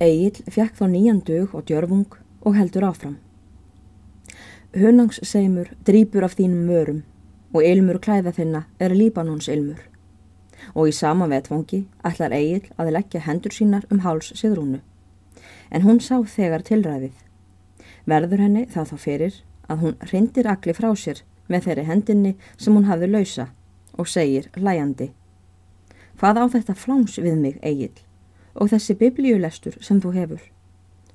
Egil fekk þá nýjan dög og djörfung og heldur áfram. Hunnangsseimur drýpur af þínum mörum og ilmur klæða þinna er Líbanons ilmur. Og í sama vetfangi ætlar Egil að leggja hendur sínar um háls sigrúnu. En hún sá þegar tilræðið. Verður henni það þá fyrir að hún hrindir akli frá sér með þeirri hendinni sem hún hafði lausa og segir hlæjandi. Hvað á þetta fláns við mig, Egil, og þessi biblíulestur sem þú hefur?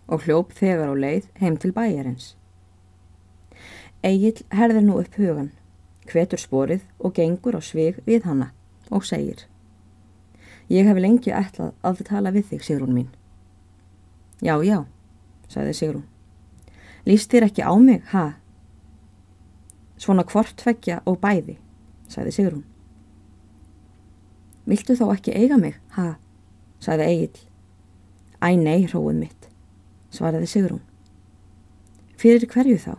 Og hljóp þegar á leið heim til bæjarins. Egil herðir nú upp hugan, hvetur sporið og gengur á svig við hanna og segir. Ég hef lengi ætlað að tala við þig, Sigrún mín. Já, já, sagði Sigrún. Lýst þér ekki á mig, ha? Svona hvort tveggja og bæði, sagði Sigrún. Viltu þá ekki eiga mig, ha? Sagði Egil. Æ nei, hróið mitt, svaraði Sigrún. Fyrir hverju þá?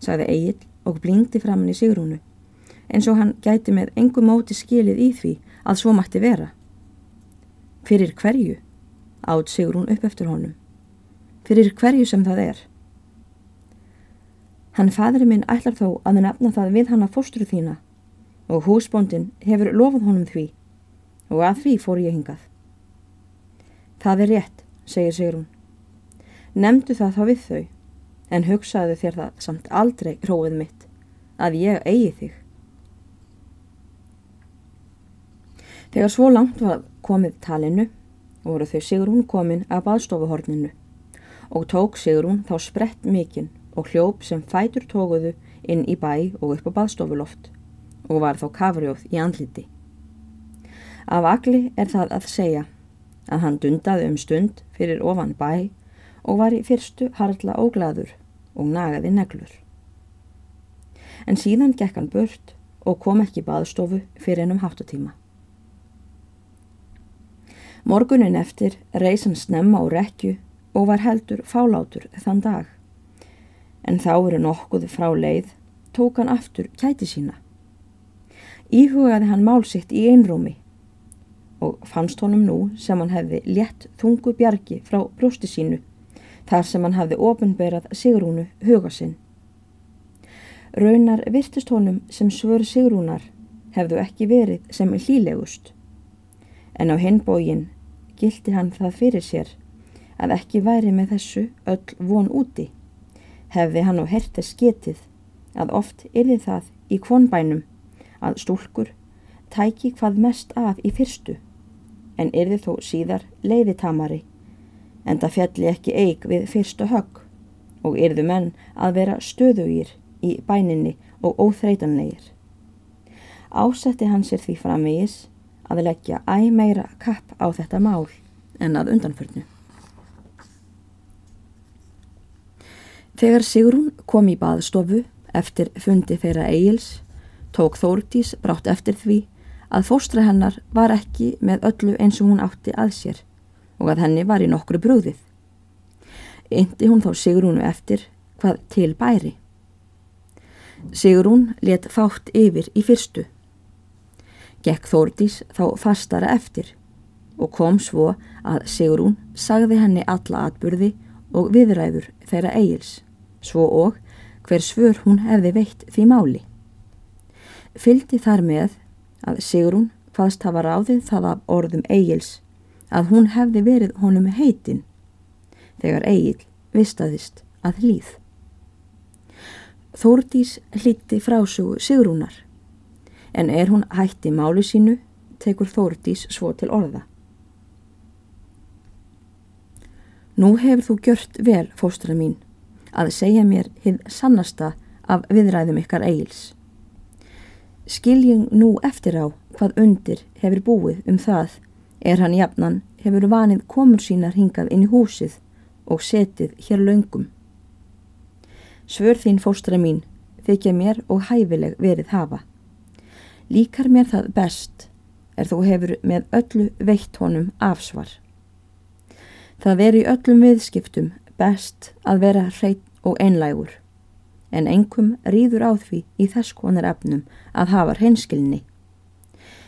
sagði Egil og blingdi framann í Sigrúnu, eins og hann gæti með engu móti skilið í því að svo mætti vera. Fyrir hverju? átt Sigrún upp eftir honum. Fyrir hverju sem það er? Hann fadri minn ætlar þó að nefna það við hann að fóstru þína og húsbóndin hefur lofað honum því og að því fór ég hingað. Það er rétt, segir Sigrún. Nemdu það þá við þau, en hugsaðu þér það samt aldrei hróið mitt, að ég eigi þig. Þegar svo langt var komið talinu, voru þau Sigrún komin að baðstofuhorninu og tók Sigrún þá sprett mikinn og hljóp sem fætur tókuðu inn í bæ og upp á baðstofuloft og var þá kafrjóð í andliti. Af agli er það að segja að hann dundaði um stund fyrir ofan bæ og var í fyrstu harla óglaður og nagaði neglur. En síðan gekk hann burt og kom ekki baðstofu fyrir ennum háttatíma. Morgunin eftir reys hann snemma á rekju og var heldur fálátur þann dag en þá eru nokkuð frá leið, tók hann aftur kæti sína. Íhugaði hann málsitt í einrúmi og fannst honum nú sem hann hefði létt þungu bjargi frá brjósti sínu, þar sem hann hefði ofinberað Sigrúnu huga sinn. Raunar virtist honum sem svör Sigrúnar hefðu ekki verið sem hlílegust, en á hinbógin gildi hann það fyrir sér að ekki væri með þessu öll von úti hefði hann á hertes getið að oft yrði það í kvonbænum að stúlkur tæki hvað mest að í fyrstu en yrði þó síðar leiðitamari en það fjalli ekki eig við fyrstu högg og yrðu menn að vera stöðugir í bæninni og óþreitanlegir. Ásetti hann sér því framvegis að leggja æg meira kapp á þetta mál en að undanförnu. Þegar Sigrún kom í baðstofu eftir fundi þeirra Egils tók Þórtís brátt eftir því að fóstra hennar var ekki með öllu eins og hún átti að sér og að henni var í nokkru brúðið. Indi hún þá Sigrúnu eftir hvað til bæri. Sigrún let fátt yfir í fyrstu. Gekk Þórtís þá fastara eftir og kom svo að Sigrún sagði henni alla atburði og viðræður þeirra Egils svo og hver svör hún hefði veitt því máli. Fyldi þar með að Sigrún hvaðst hafa ráðið það af orðum Egils að hún hefði verið honum heitin þegar Egil vistaðist að hlýð. Þórdís hlíti frásögu Sigrúnar en er hún hætti máli sínu tekur Þórdís svo til orða. Nú hefur þú gjört vel, fóstra mín, að segja mér hinn sannasta af viðræðum ykkar eigils. Skiljum nú eftir á hvað undir hefur búið um það er hann jafnan hefur vanið komur sínar hingað inn í húsið og setið hér laungum. Svör þín fóstra mín þykja mér og hæfileg verið hafa. Líkar mér það best er þú hefur með öllu veitt honum afsvar. Það veri öllum viðskiptum best að vera hreitt og einlægur, en engum rýður á því í þess konar efnum að hafa hreinskilni.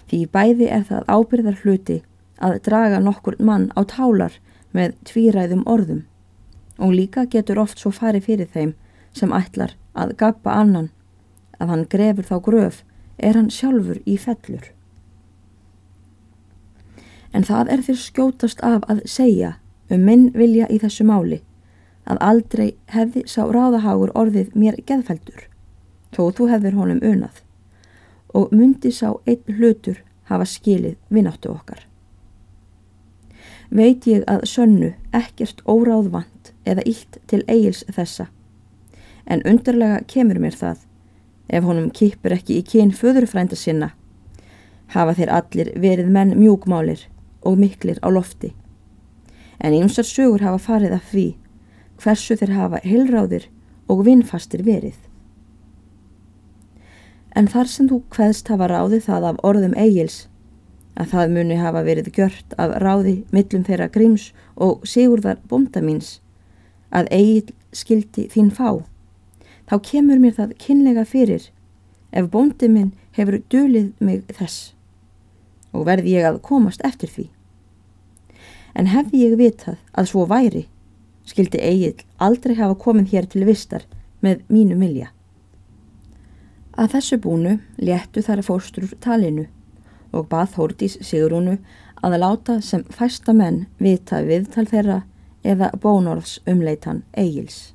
Því bæði er það ábyrðar hluti að draga nokkur mann á tálar með tvíræðum orðum og líka getur oft svo farið fyrir þeim sem ætlar að gappa annan að hann grefur þá gröf er hann sjálfur í fellur. En það er þér skjótast af að segja um minn vilja í þessu máli að aldrei hefði sá ráðahagur orðið mér geðfældur, þó þú hefðir honum unað og myndi sá einn hlutur hafa skilið vináttu okkar. Veit ég að sönnu ekkert óráðvand eða ílt til eigils þessa, en undarlega kemur mér það ef honum kipur ekki í kyn föðurfrænda sinna, hafa þeir allir verið menn mjúkmálir og miklir á lofti. En einsar sögur hafa farið af því hversu þeir hafa heilráðir og vinnfastir verið. En þar sem þú hveðst hafa ráði það af orðum eigils, að það muni hafa verið gjört af ráði millum þeirra gríms og sigurðar bónda míns, að eigil skildi þín fá, þá kemur mér það kynlega fyrir ef bóndi minn hefur dölið mig þess og verði ég að komast eftir því. En hefði ég vitað að svo væri, skildi Egil aldrei hafa komið hér til vistar með mínu milja. Að þessu búnu léttu þar fórstur talinu og bað Hórdís Sigrúnu að láta sem fæsta menn vita viðtal þeirra eða bónorðs umleitan Egils.